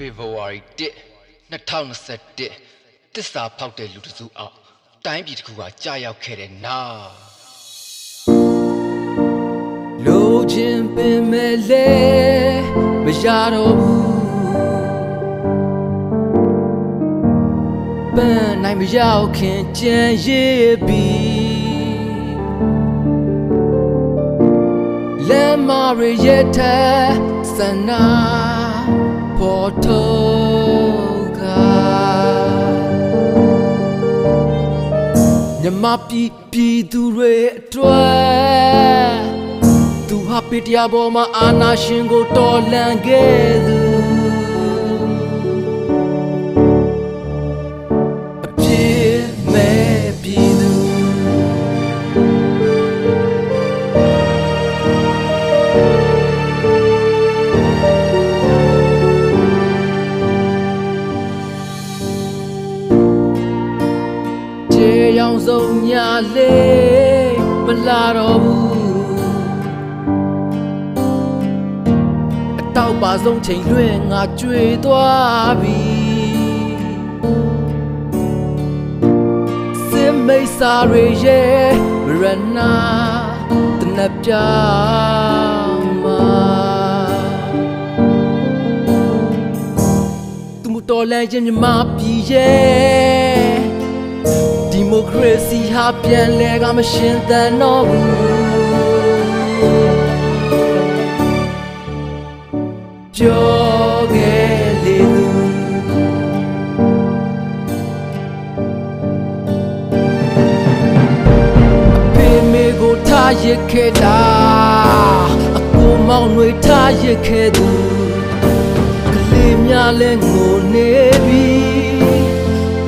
ဖေဖော်ဝါရီ1 2021 တစ္ဆာဖောက်တဲ့လူတစ်စုအောက်တိုင်းပြည်တစ်ခုကကြာရောက်ခဲ့တဲ့နာလိုချင်ပင်မဲ့လေမရတော့ဘူးပန်းနိုင်မရောက်ခင်ကြံရည်ပြီလမ်းမရရဲ့တဲ့စနာပေါ်တော့ မြမပြည်ပြည်သူတွေအတွက်သူဟာပစ်တရားပေါ်မှာအာနာရှင်ကိုတော်လှန်ခဲ့သူ ရောင်စုံညာလေးမလာတော့ဘူးအတောက်ပါဆုံးချိန်လွင်ငါကြွေသွားပြီစင်မိတ်စာတွေရဲ့ရနာတနပ်ပြမှာသူမတော်လဲခြင်းမြမပြည်ရဲ့ဒီမို ကရေစီဟာပြန်လဲကမရှင်သန်တော့ဘူးပြောခဲ့လေသူအဖေမေကိုထားရခဲ့တာအကိုမောင်တွေထားရခဲ့သူကလေးများလဲငိုနေပြီ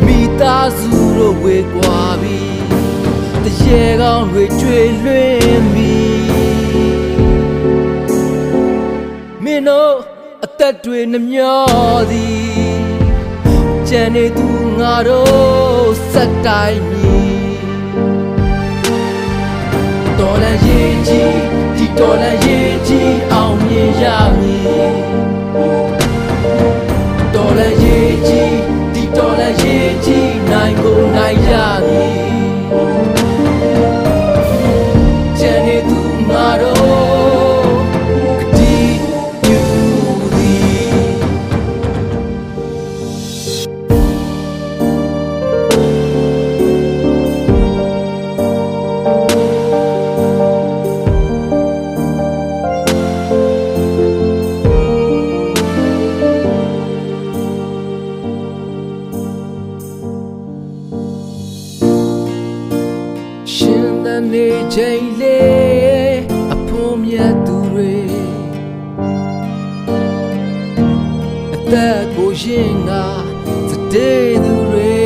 မိသားစုတို့ဝေကွာပြီတ ရေကောင်းတွေကျွေလွင်ပြီမင်းတို့အသက်တွေနှမျောသည်ကြံနေသူငါတို့စက်တိုင်းမြည်တော်လည်းရေးကြီးဒီတော်လည်းရေးကြီးအောင်မြင်ရမည် ရှင်သန်နေချိန်လေးအဖို့မြတ်သူတွေအသက်ကိုရင်ကစတဲ့သူတွေ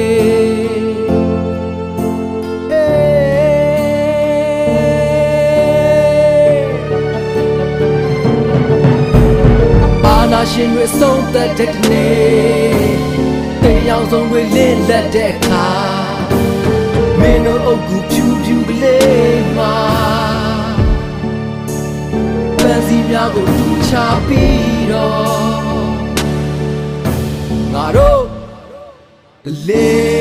အာနာရှင်တွေဆုံးသက်တဲ့နေ့တရားဆုံးတွေလင်းလက်တဲ့အခါမင်းတို့အုပ်ကူဖြူဖြူက ကိုထူချပြီးတော့ငါတို့လေး